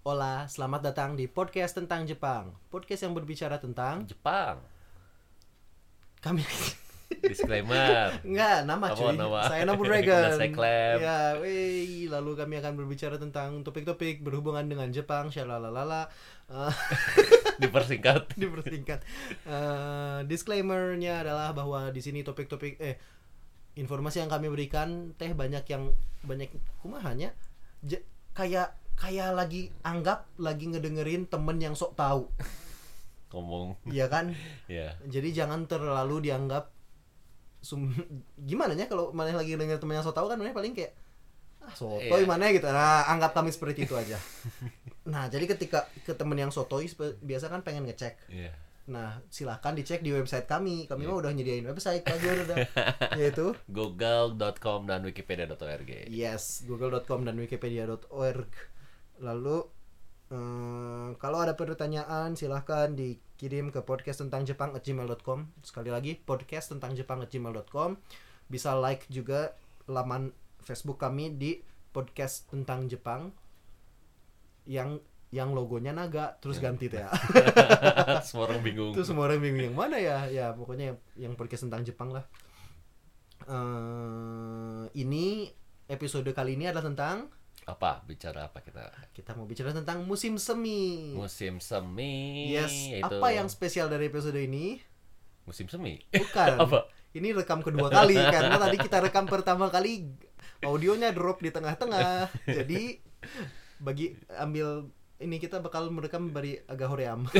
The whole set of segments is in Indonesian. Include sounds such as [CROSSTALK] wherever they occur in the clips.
Hola, selamat datang di podcast tentang Jepang. Podcast yang berbicara tentang Jepang. kami [LAUGHS] Disclaimer. Enggak, nama cuy. nama? Saya Udah [LAUGHS] Dragon. Ya, wey, lalu kami akan berbicara tentang topik-topik berhubungan dengan Jepang, syalalalala. Eh, [LAUGHS] Dipersingkat. dipersingkat. Eh, disclaimer-nya adalah bahwa di sini topik-topik eh informasi yang kami berikan teh banyak yang banyak kumahanya kayak kayak lagi anggap lagi ngedengerin temen yang sok tahu Ngomong. iya kan [LAUGHS] Ya. jadi jangan terlalu dianggap sum [LAUGHS] gimana ya kalau mana lagi denger temen yang sok tahu kan mana paling kayak ah sotoy Iya. mana gitu nah anggap kami seperti itu aja [LAUGHS] nah jadi ketika ke temen yang sotoy biasa kan pengen ngecek Iya. Nah, silahkan dicek di website kami. Kami Iya. mah udah nyediain website Pak Gur udah. Yaitu Google.com dan wikipedia.org. yes, google.com dan wikipedia.org. Lalu eh, kalau ada pertanyaan silahkan dikirim ke podcast tentang Jepang gmail.com Sekali lagi podcast tentang Jepang gmail.com Bisa like juga laman Facebook kami di podcast tentang Jepang. Yang yang logonya naga terus ganti tuh ya. [LAUGHS] Semua orang bingung. itu semua orang bingung yang mana ya? Ya pokoknya yang, yang podcast tentang Jepang lah. Eh ini episode kali ini adalah tentang Apa? Bicara apa kita? kita mau bicara tentang musim semi Musim semi. yes Itu apa yang spesial dari episode ini musim semi? bukan [LAUGHS] Apa? ini rekam kedua kali karena tadi kita rekam pertama kali audionya drop di tengah-tengah [LAUGHS] jadi bagi ambil ini kita bakal merekam bari agak hoream [LAUGHS]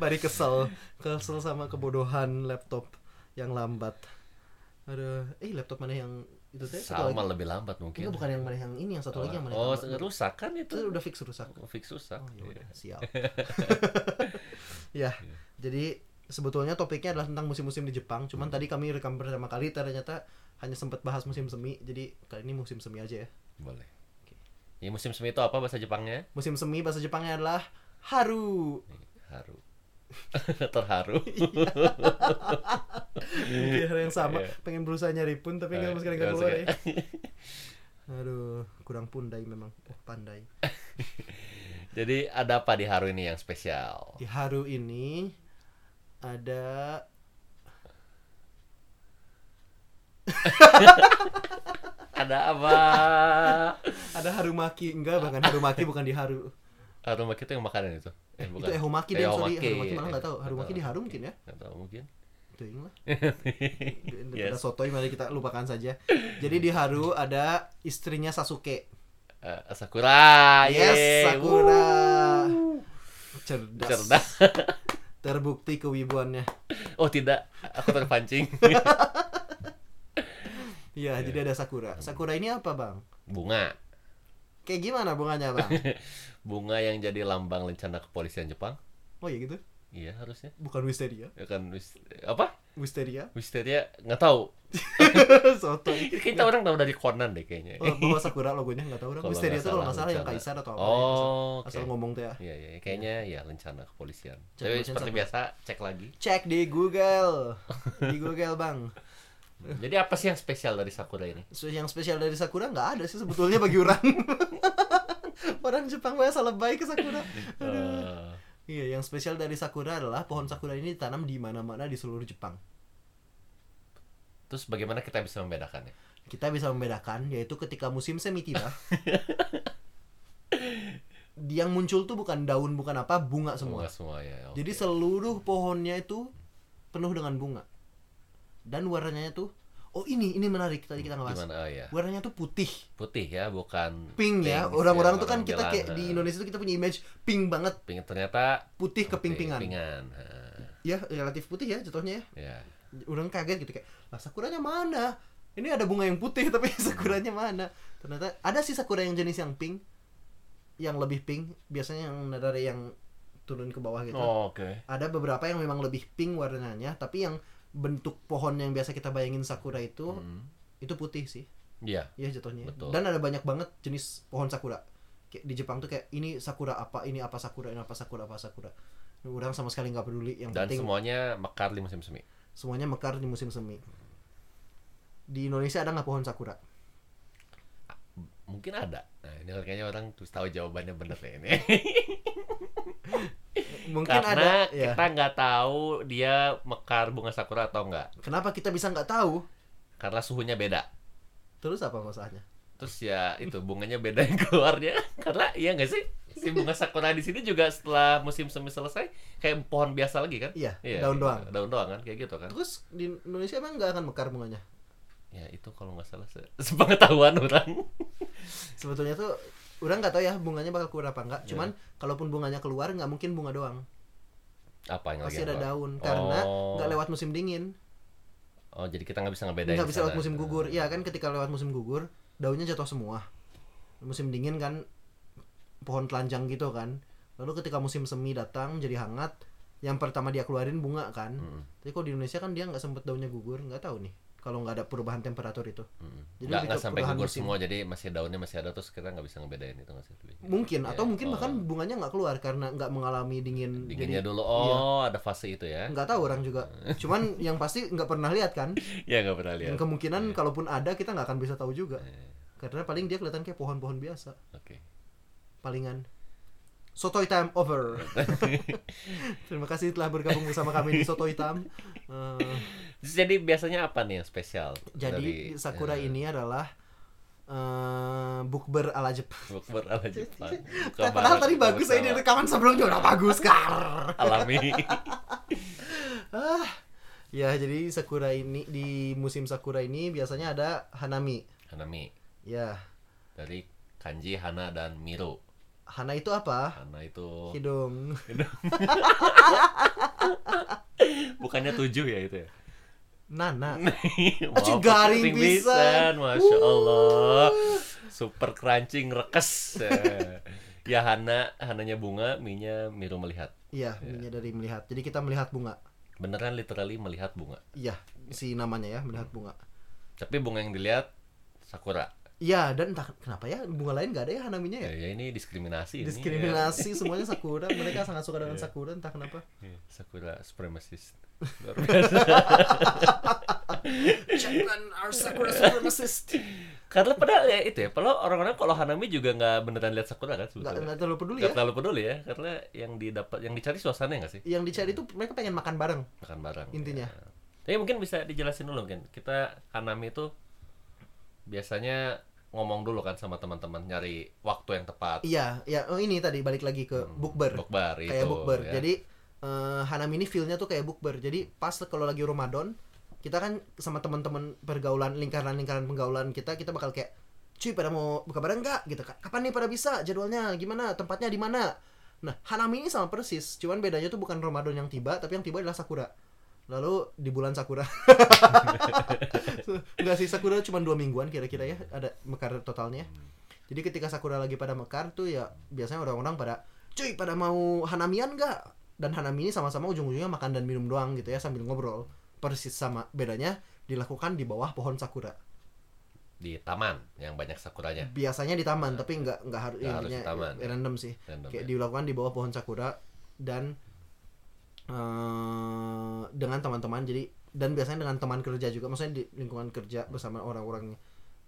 bari kesel kesel sama kebodohan laptop yang lambat ada eh laptop mana yang itu teh Sama lagi lebih lambat mungkin. Enggak, bukan yang mana yang ini yang satu lagi yang mana Oh, yang rusak kan itu? itu udah fix rusak Fix rusak. Oh ya Iya. udah siap. [LAUGHS] ya, jadi sebetulnya topiknya adalah tentang musim-musim di Jepang. Cuman Hmm. tadi kami rekam pertama kali ternyata hanya sempat bahas musim semi. Jadi kali ini musim semi aja ya. Boleh. Ya musim semi itu apa bahasa Jepangnya? Musim semi bahasa Jepangnya adalah haru. Haru. [LAUGHS] Terharu. [LAUGHS] Mungkin hal yang sama. Iya. Pengen berusaha nyari pun tapi nggak Eh, sekali nggak keluar ya. Aduh, kurang pundai memang. Oh, pandai. [LAUGHS] Jadi ada apa di Haru ini yang spesial? Di haru ini ada [LAUGHS] Ada apa? ada harumaki enggak bahkan harumaki bukan di haru. Harumaki itu yang makanan itu? Eh, Itu ehomaki deh, sorry. Ehomaki. Harumaki malah nggak tahu. Harumaki di haru mungkin ya. Nggak tahu mungkin. Teuing lah. [LAUGHS] Yes. Sotoy mari kita lupakan saja. Jadi di Haru ada istrinya Sasuke. Eh, Sakura. Yes, yeay. Sakura. Wuh. Cerdas. Cerdas. [LAUGHS] Terbukti kewibuannya. Oh tidak, aku terpancing. [LAUGHS] Iya, jadi ada Sakura. Sakura ini apa, Bang? Bunga. Kayak gimana bunganya, Bang? Bunga yang jadi lambang lencana kepolisian Jepang. Oh iya gitu. Iya harusnya. Bukan wisteria. Ya kan wis- apa? Wisteria. Wisteria nggak tahu. [LAUGHS] Sotoy. Kita orang tahu dari Conan deh kayaknya. Oh, bahwa Sakura logonya nggak tahu orang. Wisteria itu kalau nggak salah salah yang kaisar atau apa. Oh, ya. asal, oke. asal ngomong tuh ya. Iya, iya, kayaknya ya lencana kepolisian. Cek Tapi seperti sama- biasa cek lagi. Cek di Google. Di Google, Bang. [LAUGHS] Jadi apa sih yang spesial dari Sakura ini? Yang spesial dari Sakura nggak ada sih sebetulnya bagi orang. [LAUGHS] orang Jepang banyak salah baik ke Sakura. Aduh. Eh, Iya, yang spesial dari Sakura adalah pohon Sakura ini ditanam di mana-mana di seluruh Jepang. terus bagaimana kita bisa membedakannya? Kita bisa membedakan yaitu ketika musim semi tiba. [LAUGHS] yang muncul tuh bukan daun bukan apa, bunga semua. Bunga semua ya. oke. Jadi seluruh pohonnya itu penuh dengan bunga. Dan warnanya tuh oh ini ini menarik tadi kita ngebahas. gimana? Oh ya. Warnanya tuh putih. Putih ya, bukan Pink ya. pink, Orang-orang ya, tuh kan orang kita kayak di Indonesia tuh kita punya image pink banget, Pink ternyata putih keping-pingan. Pingan. Eh, Ya, relatif putih ya jatuhnya ya. Ya. Orang kaget gitu kayak, "Lah sakuranya mana?" Ini ada bunga yang putih [LAUGHS] tapi sakuranya mana? Ternyata ada sih sakura yang jenis yang pink. Yang lebih pink, biasanya yang dari yang turun ke bawah gitu. Oh, Oke. Ada beberapa yang memang lebih pink warnanya, tapi yang bentuk pohon yang biasa kita bayangin sakura itu Hmm. itu putih sih. Iya. Ya jatuhnya. Betul. Dan ada banyak banget jenis pohon sakura. Kayak di Jepang tuh kayak ini sakura apa, ini apa sakura, ini apa sakura, apa sakura. Orang sama sekali nggak peduli. Yang Dan penting semuanya mekar di musim semi. semuanya mekar di musim semi. Di Indonesia ada nggak pohon sakura? mungkin ada. Nah, ini kayaknya orang terus tahu jawabannya bener nih ini. [LAUGHS] Mungkin Karena ada. Ya. kita nggak tahu dia mekar bunga sakura atau enggak. Kenapa kita bisa nggak tahu? Karena suhunya beda. Terus apa masalahnya? Terus ya itu bunganya beda yang keluarnya. [LAUGHS] Karena iya nggak sih? Si bunga sakura di sini juga setelah musim semi selesai kayak pohon biasa lagi kan? Iya, daun gitu. doang. Daun doang kan kayak gitu kan. Terus di Indonesia emang nggak akan mekar bunganya? Ya itu kalau nggak salah se- sepengetahuan orang. Sebetulnya tuh udah nggak tahu ya bunganya bakal keluar apa Iya. enggak. Cuman kalaupun bunganya keluar nggak mungkin bunga doang. Apa yang Pasti lagi ada apa? daun karena Oh. nggak lewat musim dingin. Oh jadi kita nggak bisa ngebedain. Nggak bisa lewat musim gugur. Iya kan ketika lewat musim gugur daunnya jatuh semua. Musim dingin kan pohon telanjang gitu kan. Lalu ketika musim semi datang jadi hangat, yang pertama dia keluarin bunga kan. Mm-mm. Tapi kok di Indonesia kan dia nggak sempet daunnya gugur, nggak tahu nih. Kalau nggak ada perubahan temperatur itu. Mm-mm. Jadi Nggak sampai gugur musim. semua jadi masih daunnya masih ada terus kita nggak bisa ngebedain itu nggak sih? Mungkin Ya, atau mungkin oh. bahkan bunganya nggak keluar karena nggak mengalami dingin. Dinginnya Jadi dulu. iya. Oh ada fase itu ya? nggak tahu orang juga. [LAUGHS] Cuman yang pasti nggak pernah lihat kan. Ya nggak pernah lihat. Dan kemungkinan kalaupun ada kita nggak akan bisa tahu juga. Eh, Karena paling dia kelihatan kayak pohon-pohon biasa. Oke. Palingan. Sotoy time over. [LAUGHS] Terima kasih telah bergabung bersama kami di Sotoy time. Terus Jadi biasanya apa nih yang spesial? jadi dari, Sakura eh, ini adalah eh bukber ala Jepang. bukber ala Jepang. [LAUGHS] Buka Tapi padahal tadi bagus ini rekaman sebelumnya udah bagus kar. alami. [LAUGHS] Ah, ya jadi sakura ini di musim sakura ini biasanya ada hanami. Hanami Ya, dari kanji Hana dan Miro. Hana itu apa? Hana itu Hidung. [LAUGHS] bukannya tujuh ya itu ya? Nana. [LAUGHS] Aci garing pisan. Masya Allah Super crunching rekes Eh, Ya Hana Hananya bunga Minya Miro melihat Iya, ini dari melihat. Jadi kita melihat bunga. Beneran literally melihat bunga Iya, si namanya ya melihat bunga. Tapi bunga yang dilihat Sakura Iya, dan entah kenapa ya bunga lain gak ada ya hanaminya ya. ya, ya ini diskriminasi ini, Diskriminasi semuanya sakura. Mereka sangat suka dengan Iya. sakura entah kenapa. ya. Sakura supremacist [LAUGHS] Japan our sakura supremacist. Karena padahal ya itu ya Padahal orang-orang kalau Hanami juga nggak beneran lihat Sakura kan sebetulnya nggak terlalu peduli Nggak ya. terlalu peduli ya Karena yang didapat Yang dicari suasana nggak sih? Yang dicari itu mereka pengen makan bareng. makan bareng Intinya. ya. tapi mungkin bisa dijelasin dulu mungkin kita Hanami itu biasanya ngomong dulu kan sama teman-teman nyari waktu yang tepat Iya, ya oh ini tadi balik lagi ke bukber. bukbar Kayak itu, bukber. ya. Jadi eh, hanami ini feel-nya tuh kayak bukber. Jadi pas kalau lagi Ramadan, kita kan sama teman-teman pergaulan lingkaran-lingkaran pergaulan kita kita bakal kayak cuy pada mau buka bareng nggak gitu Ka- kapan nih pada bisa jadwalnya gimana tempatnya di mana nah hanami ini sama persis cuman bedanya tuh bukan Ramadan yang tiba tapi yang tiba adalah sakura lalu di bulan sakura. [LAUGHS] Nggak sih sakura cuma dua mingguan kira-kira ya ada mekar totalnya. Jadi ketika sakura lagi pada mekar tuh ya biasanya orang-orang pada cuy pada mau hanamian nggak? Dan hanami ini sama-sama ujung-ujungnya makan dan minum doang gitu ya sambil ngobrol. Persis sama bedanya dilakukan di bawah pohon sakura. Di taman yang banyak sakuranya. Biasanya di taman tapi nggak nggak harus Nggak harus di taman, ya. random sih. Random, kayak ya. dilakukan di bawah pohon sakura dan eh, dengan teman-teman jadi dan biasanya dengan teman kerja juga. Maksudnya di lingkungan kerja bersama orang-orang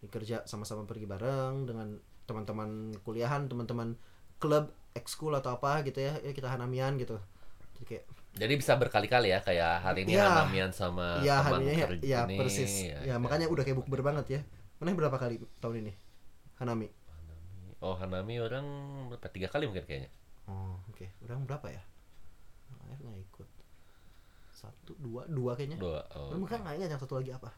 yang kerja sama-sama pergi bareng dengan teman-teman kuliahan teman-teman klub ekskul atau apa gitu ya, ya kita hanamian gitu. Jadi kayak jadi bisa berkali-kali ya kayak hari ini Iya. Hanamian sama ya teman ya, kerja ya ini, persis. ya, makanya udah kayak bukber banget ya. Mana berapa kali tahun ini? Hanami. Oh Hanami orang berapa? Tiga kali mungkin kayaknya. Oh, oke. Orang berapa ya? Air nggak ikut. Satu, dua, dua kayaknya. dua oh, Orang kan nggak ingat yang satu lagi apa.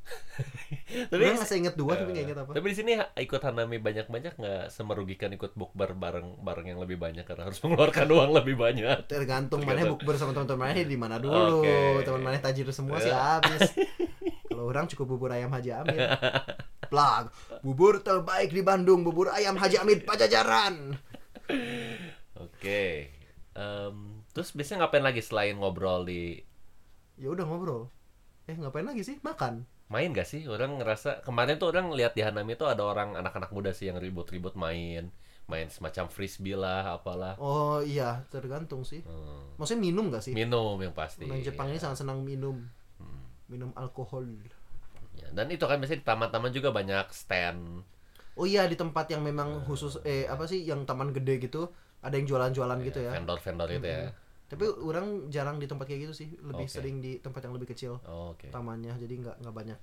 [LAUGHS] tapi nggak inget dua tapi nggak inget apa. Tapi di sini ikut Hanami banyak-banyak nggak semerugikan ikut bukber bareng bareng yang lebih banyak karena harus [LAUGHS] mengeluarkan uang lebih banyak. Tergantung mana bukber sama teman-teman mana di mana dulu. Oke. Teman mana tajir semua sih [LAUGHS] Ya. habis. Kalau orang cukup bubur ayam Haji Amir. Plag, bubur terbaik di Bandung, bubur ayam Haji Amir Pajajaran. Oke. Em, terus biasanya ngapain lagi selain ngobrol di Ya udah ngobrol. Eh ngapain lagi sih? Makan. main gak sih? Orang ngerasa kemarin tuh orang lihat di Hanami tuh ada orang anak-anak muda sih yang ribut-ribut main, main semacam frisbee lah, apalah. Oh iya, tergantung sih. Hmm. Maksudnya minum gak sih? Minum yang pasti. Orang Jepang ini ya. sangat senang minum. Minum alkohol. Ya, Dan itu kan biasanya di taman-taman juga banyak stand. Oh iya di tempat yang memang khusus eh apa sih yang taman gede gitu ada yang jualan-jualan gitu ya. vendor-vendor itu ya Tapi orang jarang di tempat kayak gitu sih, lebih Oke. sering di tempat yang lebih kecil Oh, oke tamannya jadi nggak nggak banyak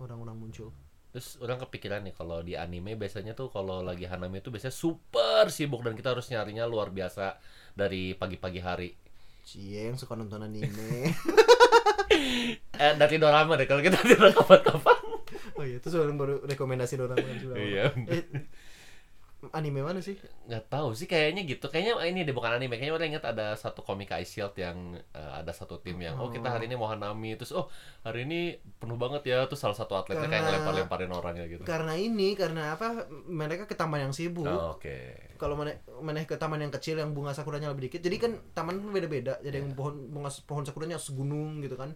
orang-orang muncul. terus orang kepikiran nih kalau di anime biasanya tuh kalau lagi hanami itu biasanya super sibuk dan kita harus nyarinya luar biasa dari pagi-pagi hari Cie yang suka nonton anime. [LAUGHS] eh dari dorama deh kalau kita [LAUGHS] tidak kapan-kapan oh iya, itu orang baru rekomendasi orang kan sudah. Iya. Eh, anime mana sih? nggak tahu sih kayaknya gitu. Kayaknya ini deh bukan anime. Kayaknya orang ingat ada satu komik Ice Shield yang eh, ada satu tim yang oh kita hari ini mau hanami. Terus oh hari ini penuh banget ya. Terus salah satu atletnya kayak Karena- ngelempar-lemparin orangnya gitu. Karena ini, karena apa? Mereka ke taman yang sibuk. Oh, oke. Kalau mana mana ke taman yang kecil yang bunga sakuranya lebih dikit. Jadi kan taman pun beda-beda. Jadi yang pohon bunga pohon sakuranya segunung gitu kan.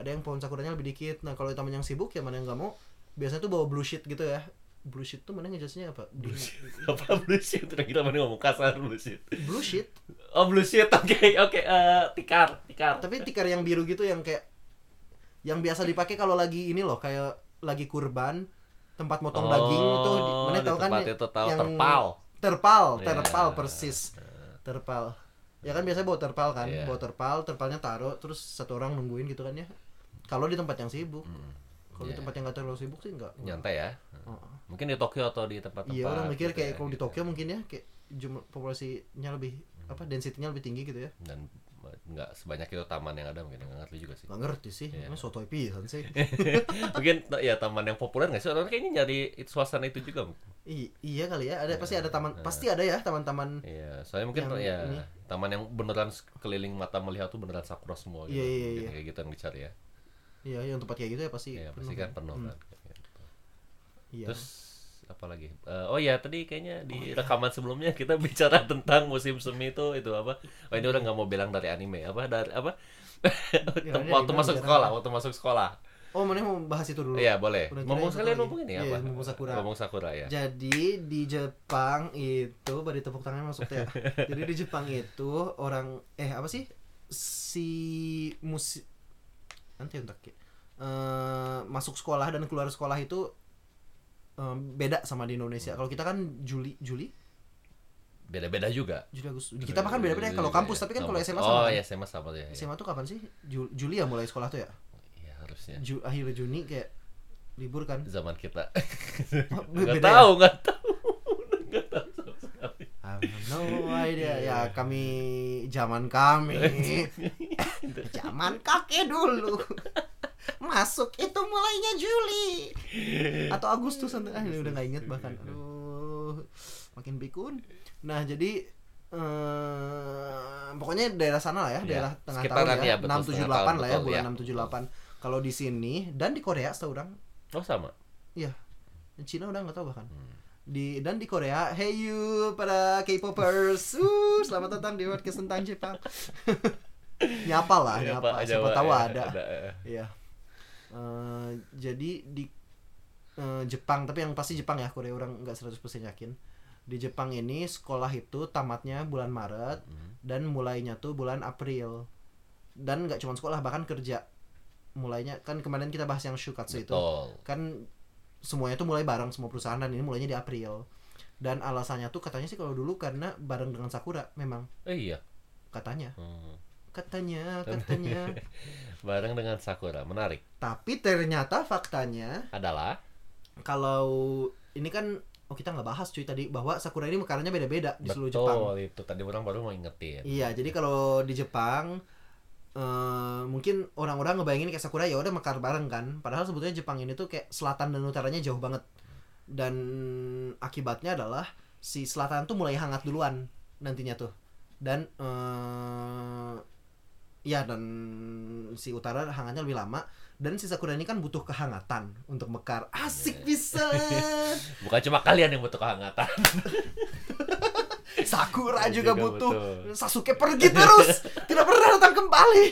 Ada yang pohon sakuranya lebih dikit. Nah kalau taman yang sibuk ya mana yang nggak mau. Biasanya tuh bawa blue sheet gitu ya blue sheet tuh mana ngejelasinnya apa? Blue [LAUGHS] apa blue sheet? Udah kita mana ngomong? Kasar blue sheet. Blue sheet? Oh blue sheet. [LAUGHS] Oke oke eh, tikar tikar. Tapi tikar yang biru gitu yang kayak yang biasa dipakai kalau lagi ini loh kayak lagi kurban tempat motong daging itu mana tahu kan itu tahu yang terpal. Terpal Iya. terpal persis. Terpal. Ya kan biasanya bawa terpal kan? Iya. bawa terpal terpalnya taruh terus satu orang nungguin gitu kan ya. Kalau di tempat yang sibuk kalau Iya. di tempat yang nggak terlalu sibuk sih nggak nyantai ya Oh. mungkin di Tokyo atau di tempat-tempat iya orang mikir gitu kayak ya, kalau di gitu. Tokyo mungkin ya kayak jumlah populasinya lebih apa density-nya lebih tinggi gitu ya dan nggak sebanyak itu taman yang ada mungkin nggak ngerti juga sih nggak ngerti sih Iya. yeah. sotoy pisan sih [LAUGHS] mungkin ya taman yang populer nggak sih orang kayaknya nyari itu suasana itu juga I- iya kali ya ada pasti ada taman Nah. pasti ada ya taman-taman Iya, soalnya mungkin Yang ya ini. taman yang beneran keliling mata melihat tuh beneran sakura semua gitu. Iya, iya, Mungkin iya. kayak gitu yang dicari ya. Iya yang tempat kayak gitu ya pasti Iya, pasti penuh. kan penuh Hmm. kan. gitu. iya Terus apa lagi? Eh, oh ya tadi kayaknya di rekaman sebelumnya kita [LAUGHS] bicara tentang musim semi itu itu apa? Oh ini orang nggak mau bilang dari anime apa dari apa? [LAUGHS] Ya, waktu masuk sekolah, waktu masuk sekolah. oh mana mau bahas itu dulu Iya boleh. Udah Ngomong sekalian ngomong ini apa? Iya, ngomong Sakura. Ngomong sakura ya. Jadi di Jepang itu beri tepuk tangan masuk ya. [LAUGHS] Jadi di Jepang itu orang eh apa sih si musik nanti untuk eh masuk sekolah dan keluar sekolah itu eh, beda sama di Indonesia. Kalau kita kan Juli Juli Beda-beda juga. Juli Agustus. Kita bahkan beda-beda ya. kalau kampus tapi kan kalau SMA Oh sama. iya kan? SMA sama ya. SMA tuh kapan sih? Ju- Juli ya mulai sekolah tuh ya? Iya harusnya. Ju akhir Juni kayak libur kan? Zaman kita. [LAUGHS] Oh, Nggak ya? tahu, nggak tahu. [LAUGHS] Nggak tahu sama sekali. I have no idea ya kami zaman kami [LAUGHS] zaman kakek dulu [LAUGHS] masuk itu mulainya Juli atau Agustus ah, ini udah nggak inget bahkan aduh makin pikun nah jadi eh, pokoknya daerah sana lah ya Ya, daerah tengah sekitaran tahun ya, ya betul, enam tujuh delapan lah ya bulan ya. enam tujuh delapan kalau di sini dan di Korea setahu orang Oh sama. Iya. Cina udah nggak tahu bahkan. Hmm. Di dan di Korea, hey you para K-popers, uh, selamat datang di podcast tentang Jepang. [LAUGHS] nyapa lah, nyapa. Pak, Siapa Jawa, tahu ya, ada. eh. Iya. Eh, jadi di eh, Jepang, tapi yang pasti Jepang ya, Korea orang nggak 100% yakin. Di Jepang ini sekolah itu tamatnya bulan Maret Hmm. dan mulainya tuh bulan April. Dan nggak cuma sekolah, bahkan kerja. Mulainya kan kemarin kita bahas yang shukatsu itu Betul. kan semuanya tuh mulai bareng semua perusahaan dan ini mulainya di April dan alasannya tuh katanya sih kalau dulu karena bareng dengan Sakura memang Eh iya. katanya Hmm. Katanya [LAUGHS] katanya. Bareng dengan Sakura, menarik. tapi ternyata faktanya Adalah? kalau ini kan oh kita nggak bahas cuy tadi bahwa Sakura ini mekarnya beda-beda di seluruh Jepang. Betul itu. Tadi orang baru mau ingetin. iya jadi kalau di Jepang eh, mungkin orang-orang ngebayangin kayak Sakura ya udah mekar bareng kan. Padahal sebetulnya Jepang ini tuh kayak selatan dan utaranya jauh banget. Dan akibatnya adalah si selatan tuh mulai hangat duluan nantinya tuh. Dan eh ya dan si utara hangatnya lebih lama dan si Sakura ini kan butuh kehangatan untuk mekar asik bisa [LAUGHS] Bukan cuma kalian yang butuh kehangatan. [LAUGHS] Sakura Juga juga butuh butuh. Sasuke pergi terus [LAUGHS] tidak pernah datang kembali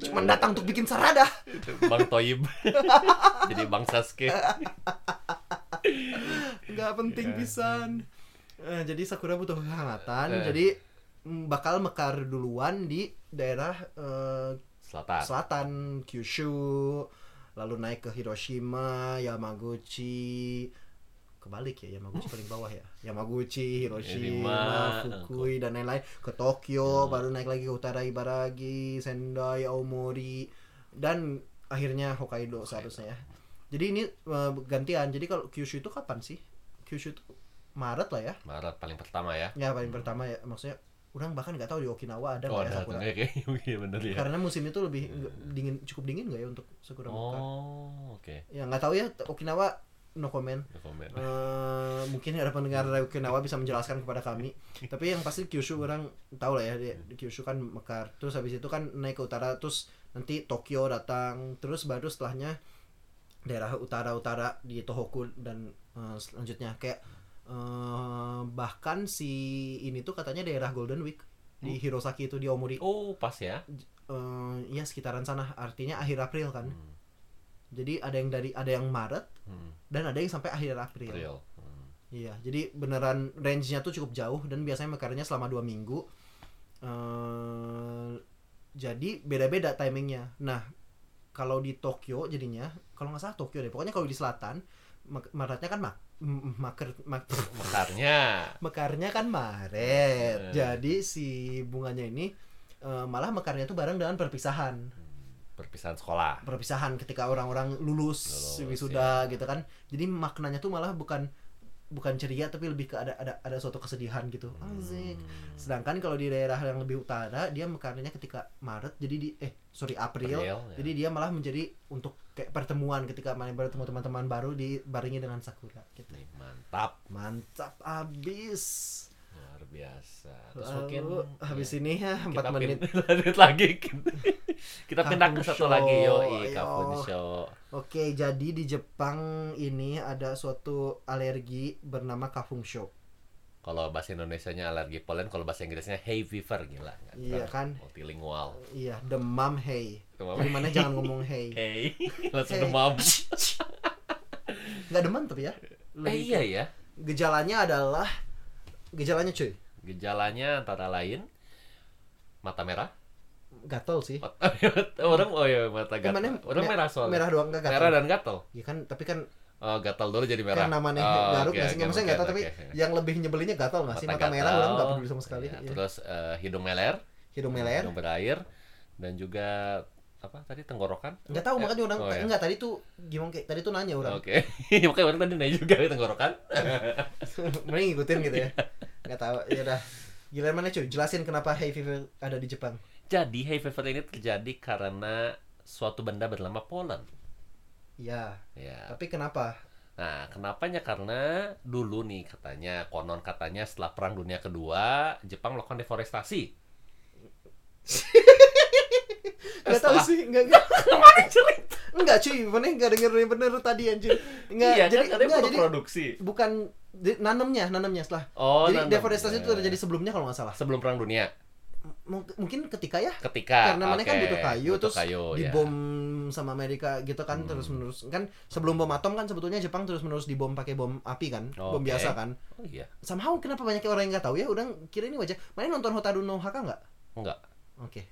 cuma datang untuk bikin sarada Bang Toyib. Jadi Bang Sasuke. nggak penting Iya. pisan Eh, jadi Sakura butuh kehangatan Eh. jadi bakal mekar duluan di daerah eh, Selatan. selatan Kyushu lalu naik ke Hiroshima, Yamaguchi, kebalik ya Yamaguchi paling bawah ya Yamaguchi, Hiroshima, Hiroshima, Fukui dan lain-lain ke Tokyo, baru naik lagi ke utara Ibaraki, Sendai, Aomori dan akhirnya Hokkaido seharusnya ya. Jadi ini eh, gantian. Jadi kalau Kyushu itu kapan sih? Kyushu itu Maret lah ya. Maret paling pertama ya. Ya paling pertama ya maksudnya orang bahkan nggak tahu di Okinawa ada Oh, ya ada sakura. tuh kayak [LAUGHS] iya bener ya. Karena musim itu lebih dingin cukup dingin nggak ya untuk sakura? Oh, oke. Ya nggak tahu ya Okinawa no comment. No comment. Eh, mungkin ada pendengar dari Okinawa bisa menjelaskan kepada kami. [LAUGHS] Tapi yang pasti Kyushu orang tahu lah ya di, di Kyushu kan mekar. Terus habis itu kan naik ke utara terus nanti Tokyo datang terus baru setelahnya daerah utara-utara di Tohoku dan eh, selanjutnya kayak eh, bahkan si ini tuh katanya daerah Golden Week di Hirosaki itu di Omori. Oh, pas ya. Eh, ya sekitaran sana artinya akhir April kan. Hmm. Jadi ada yang dari ada yang Maret Hmm. dan ada yang sampai akhir April. Real. Hmm. Iya, jadi beneran range-nya tuh cukup jauh dan biasanya mekarnya selama dua minggu. eh jadi beda-beda timingnya. Nah, kalau di Tokyo jadinya, kalau nggak salah Tokyo deh. Pokoknya kalau di selatan, Maretnya kan mak, maker, mak- Mekarnya. [LAUGHS] mekarnya kan Maret. Jadi si bunganya ini eh, malah mekarnya tuh bareng dengan perpisahan. Perpisahan sekolah. Perpisahan ketika orang-orang lulus, Lulus, wisuda gitu kan. Jadi maknanya tuh malah bukan bukan ceria tapi lebih ke ada ada ada suatu kesedihan gitu. Asik. Sedangkan kalau di daerah yang lebih utara dia mekarnya ketika Maret jadi di eh sorry April. April, ya. Jadi dia malah menjadi untuk kayak pertemuan ketika main bertemu teman-teman baru dibarengi dengan sakura gitu. Mantap. Mantap abis. Biasa. Terus Lalu, mungkin habis ya, ini ya kita 4 menit. [LAUGHS] lanjut lagi. [LAUGHS] kita pindah ke satu Show. lagi yo, Ayo. Kafun Show. Oke, jadi di Jepang ini ada suatu alergi bernama kafung show. Kalau bahasa Indonesianya alergi polen, kalau bahasa Inggrisnya hay fever gila. Iya kan? Multilingual. Iya, demam. Demam. Gimana jangan ngomong hey. Hey, [LAUGHS] langsung Hey. demam. Nggak demam tapi ya. Eh iya ya. Gejalanya adalah gejalanya cuy. Gejalanya antara lain mata merah. Gatel sih. Mata, [LAUGHS] orang oh ya mata gatal. Emangnya Orang me- merah soalnya. Merah doang gatel. Merah dan gatal. Ya kan, tapi kan Oh, gatal dulu jadi merah. kan namanya oh, garuk oke, nggak sih? oke, Maksudnya gatal tapi oke, oke. yang lebih nyebelinnya gatal nggak sih? Mata merah gatal, orang nggak peduli sama sekali. iya. Iya. Terus eh, hidung meler, Hidung meler. hidung berair dan juga apa tadi tenggorokan? Nggak tahu Eh, makanya orang oh, ya. enggak tadi tuh gimana kayak tadi tuh nanya orang. Oke. [LAUGHS] Makanya orang tadi nanya juga tenggorokan. [LAUGHS] Mending ngikutin gitu ya. Nggak tahu. Ya udah. Giliran mana cuy? Jelasin kenapa hay fever ada di Jepang. Jadi hay fever ini terjadi karena suatu benda bernama polen. Iya. Ya. Tapi kenapa? Nah, kenapanya? Karena dulu nih katanya, konon katanya setelah Perang Dunia Kedua, Jepang melakukan deforestasi. [LAUGHS] Nggak tahu Setelah- sih. Nggak. [LAUGHS] Kemarin cerita. Enggak cuy, mana nggak denger yang bener tadi anjir. Enggak, Iya, jadi kan enggak, jadi produksi. bukan nanamnya, nanamnya setelah. Oh, jadi nanam. deforestasi itu Ya. terjadi sebelumnya kalau nggak salah. sebelum Perang Dunia. M- mungkin ketika ya Ketika karena mana kan oke, butuh kayu butuh terus kayu, ya. dibom sama Amerika gitu kan Hmm. terus menerus kan sebelum bom atom kan sebetulnya Jepang terus menerus dibom pakai bom api kan bom Oke. biasa kan Oh iya. somehow kenapa banyak orang yang nggak tahu ya udah kira ini wajah mana nonton Hotaru no Haka nggak Enggak. oke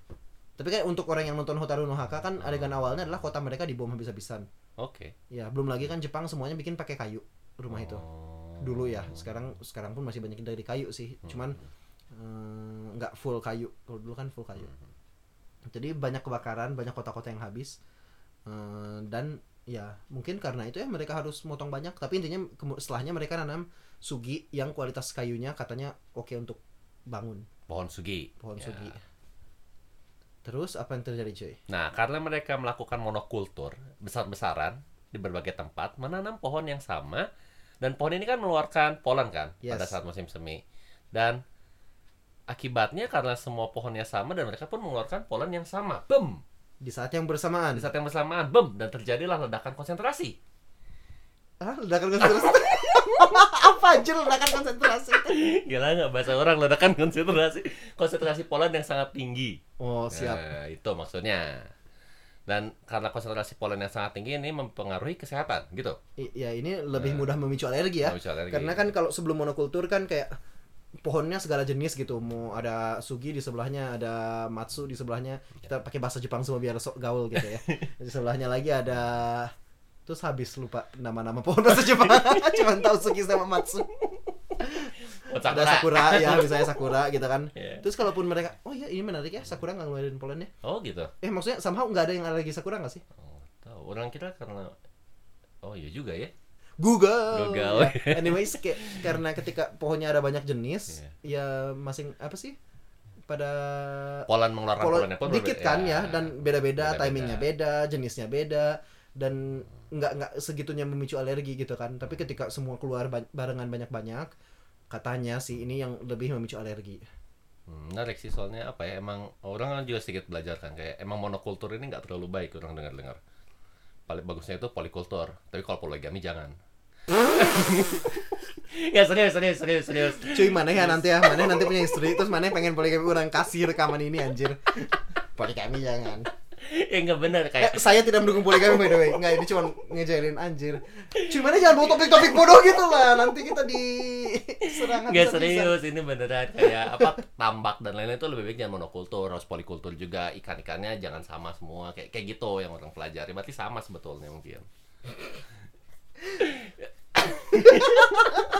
tapi kan untuk orang yang nonton Hotaru no Haka kan adegan awalnya adalah kota mereka dibom habis-habisan Oke. ya belum lagi kan Jepang semuanya bikin pakai kayu rumah itu Oh. Dulu ya. Sekarang sekarang pun masih banyak dari kayu sih. Cuman eh, nggak full kayu. Kalau dulu kan full kayu. Jadi banyak kebakaran banyak kota-kota yang habis. Eh, dan ya mungkin karena itu ya mereka harus motong banyak. Tapi intinya setelahnya mereka nanam sugi yang kualitas kayunya katanya oke untuk bangun. Pohon sugi. pohon Ya. sugi. Terus apa yang terjadi cuy Nah, karena mereka melakukan monokultur besar-besaran di berbagai tempat, menanam pohon yang sama dan pohon ini kan mengeluarkan polen kan Yes. pada saat musim semi. Dan akibatnya karena semua pohonnya sama dan mereka pun mengeluarkan polen yang sama. Bem. di saat yang bersamaan Di saat yang bersamaan, bem dan terjadilah ledakan konsentrasi. ah ledakan konsentrasi [LAUGHS] apa aja ledakan konsentrasi Gila nggak bahasa orang ledakan konsentrasi konsentrasi polen yang sangat tinggi. oh siap Nah, itu maksudnya. Dan karena konsentrasi polen yang sangat tinggi ini mempengaruhi kesehatan, gitu. I- ya ini lebih Nah. mudah memicu alergi ya Memicu alergi. karena kan kalau sebelum monokultur kan kayak pohonnya segala jenis gitu mau ada sugi di sebelahnya ada matsu di sebelahnya kita pakai bahasa Jepang semua biar sok gaul gitu ya [LAUGHS] di sebelahnya lagi ada terus habis lupa nama-nama pohon bahasa Jepang [LAUGHS] cuman tahu sugi sama matsu Oh, ada sakura [LAUGHS] ya misalnya sakura gitu kan Iya. terus kalaupun mereka oh ya ini menarik ya sakura nggak ngeluarin polennya Oh gitu. eh maksudnya somehow nggak ada yang alergi sakura nggak sih Oh, tahu. Orang kira karena Oh iya juga ya. Google. Google. Ya. Anyways, kayak, karena ketika pohonnya ada banyak jenis, ya masing apa sih? Pada Polan mengeluarkan polo polennya pun dikit kan ya dan beda-beda, Beda-beda. timingnya beda, jenisnya beda dan nggak nggak segitunya memicu alergi gitu kan. Tapi ketika semua keluar ba- barengan banyak-banyak, katanya sih ini yang lebih memicu alergi. Hmm, menarik sih soalnya apa ya emang orang kan juga sedikit belajar kan kayak emang monokultur ini nggak terlalu baik orang dengar-dengar. Paling bagusnya itu polikultur. Tapi kalau poligami jangan. [LAUGHS] ya serius serius serius serius. Cuy, mana ya nanti ya, mana nanti punya istri, terus mana pengen poligami orang kasih rekaman ini anjir. [LAUGHS] Poligami jangan. Ya nggak benar Eh, kayak saya tidak mendukung poligami by the way. Enggak, ini cuma ngejailin anjir. Cuman jangan bawa topik-topik bodoh gitu lah. Nanti kita di serangan nggak serius ini beneran kayak apa tambak dan lain-lain itu lebih baik jangan monokultur harus polikultur juga ikan-ikannya jangan sama semua kayak kayak gitu yang orang pelajari berarti sama sebetulnya mungkin [LAUGHS]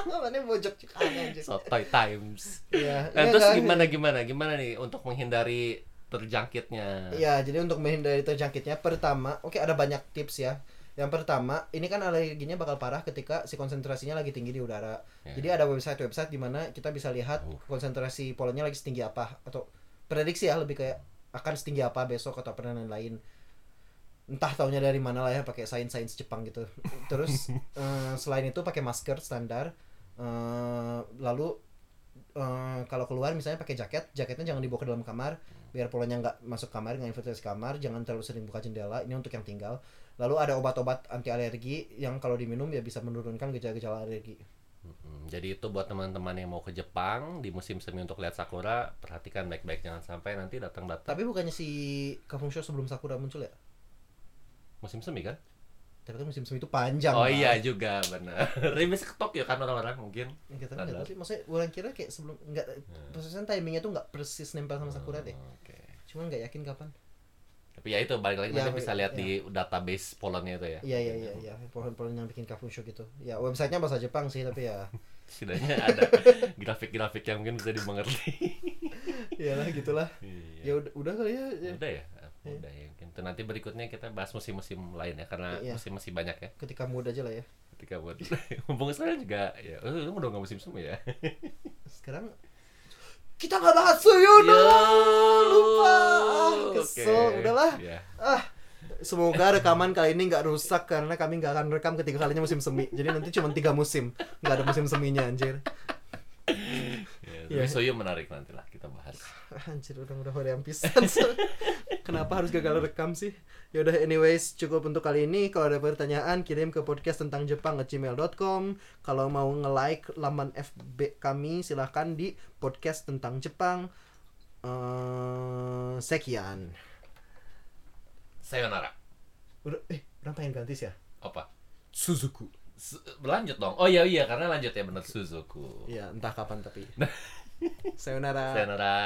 Mana bojok cek anjir. sotoy times Iya. Nah, iya terus kan? gimana gimana gimana nih untuk menghindari terjangkitnya Iya, jadi untuk menghindari terjangkitnya pertama, oke ada banyak tips ya. Yang pertama, ini kan alerginya bakal parah ketika si konsentrasinya lagi tinggi di udara. Ya. Jadi ada website-website di mana kita bisa lihat Uh. konsentrasi polennya lagi setinggi apa atau prediksi ya lebih kayak akan setinggi apa besok atau dan lain-lain. Entah taunya dari mana lah ya pakai sains-sains Jepang gitu. Terus [LAUGHS] eh, selain itu pakai masker standar. Eh, lalu eh, kalau keluar misalnya pakai jaket, jaketnya jangan dibawa ke dalam kamar biar polennya nggak masuk kamar nggak infiltrasi kamar jangan terlalu sering buka jendela ini untuk yang tinggal. Lalu ada obat-obat anti alergi yang kalau diminum ya bisa menurunkan gejala-gejala alergi. Jadi itu buat teman-teman yang mau ke Jepang di musim semi untuk lihat sakura perhatikan baik-baik jangan sampai nanti datang-datang. Tapi bukannya si Kafung Show sebelum sakura muncul ya? Musim semi kan tapi kan musim semi itu panjang oh iya juga benar. [LAUGHS] Ini bisa ke Tokyo kan orang-orang mungkin. Ya, kita nggak Ada. tahu sih. Maksudnya orang kira kayak sebelum nggak prosesnya timingnya tuh nggak persis nempel sama sakura deh. Oh, oke. Cuman nggak yakin kapan. Tapi ya itu balik lagi Ya, nanti bisa lihat ya. di database Polannya itu ya. Iya iya iya iya. Pohon-pohon yang bikin Kafung Show gitu. Ya websitenya bahasa Jepang sih tapi ya. [LAUGHS] Setidaknya ada. [LAUGHS] Grafik-grafik yang mungkin bisa dimengerti. Iyalah gitulah. Iya. ya udah udah kali ya, ya. udah ya udah ya. Mungkin Tuh, nanti berikutnya kita bahas musim-musim lain ya karena Iya. musim masih banyak ya. Ketika mood aja lah ya. Ketika buat [LAUGHS] mumpung sekarang juga ya oh, lu udah nggak musim semi ya? Sekarang kita nggak bahas Suyuno Ya, lupa. Ah, kesel. Oke. udahlah. Ya. ah semoga rekaman kali ini nggak rusak karena kami nggak akan rekam ketika kalinya musim semi. Jadi nanti cuma tiga musim. Nggak ada musim seminya anjir. Ya, Iya. tapi Soyo menarik nanti lah kita bahas. Ah, anjir udah udah hoream pisan [LAUGHS] kenapa harus gagal rekam sih ya udah anyways cukup untuk kali ini kalau ada pertanyaan kirim ke podcast tentang Jepang gmail.com kalau mau nge-like laman FB kami silahkan di podcast tentang Jepang eh sekian Sayonara. udah eh orang pengen ganti sih ya Apa? Suzuku Su- Berlanjut dong. Oh iya iya karena lanjut ya bener Suzuku. ya entah kapan tapi [LAUGHS] sayonara Sayonara.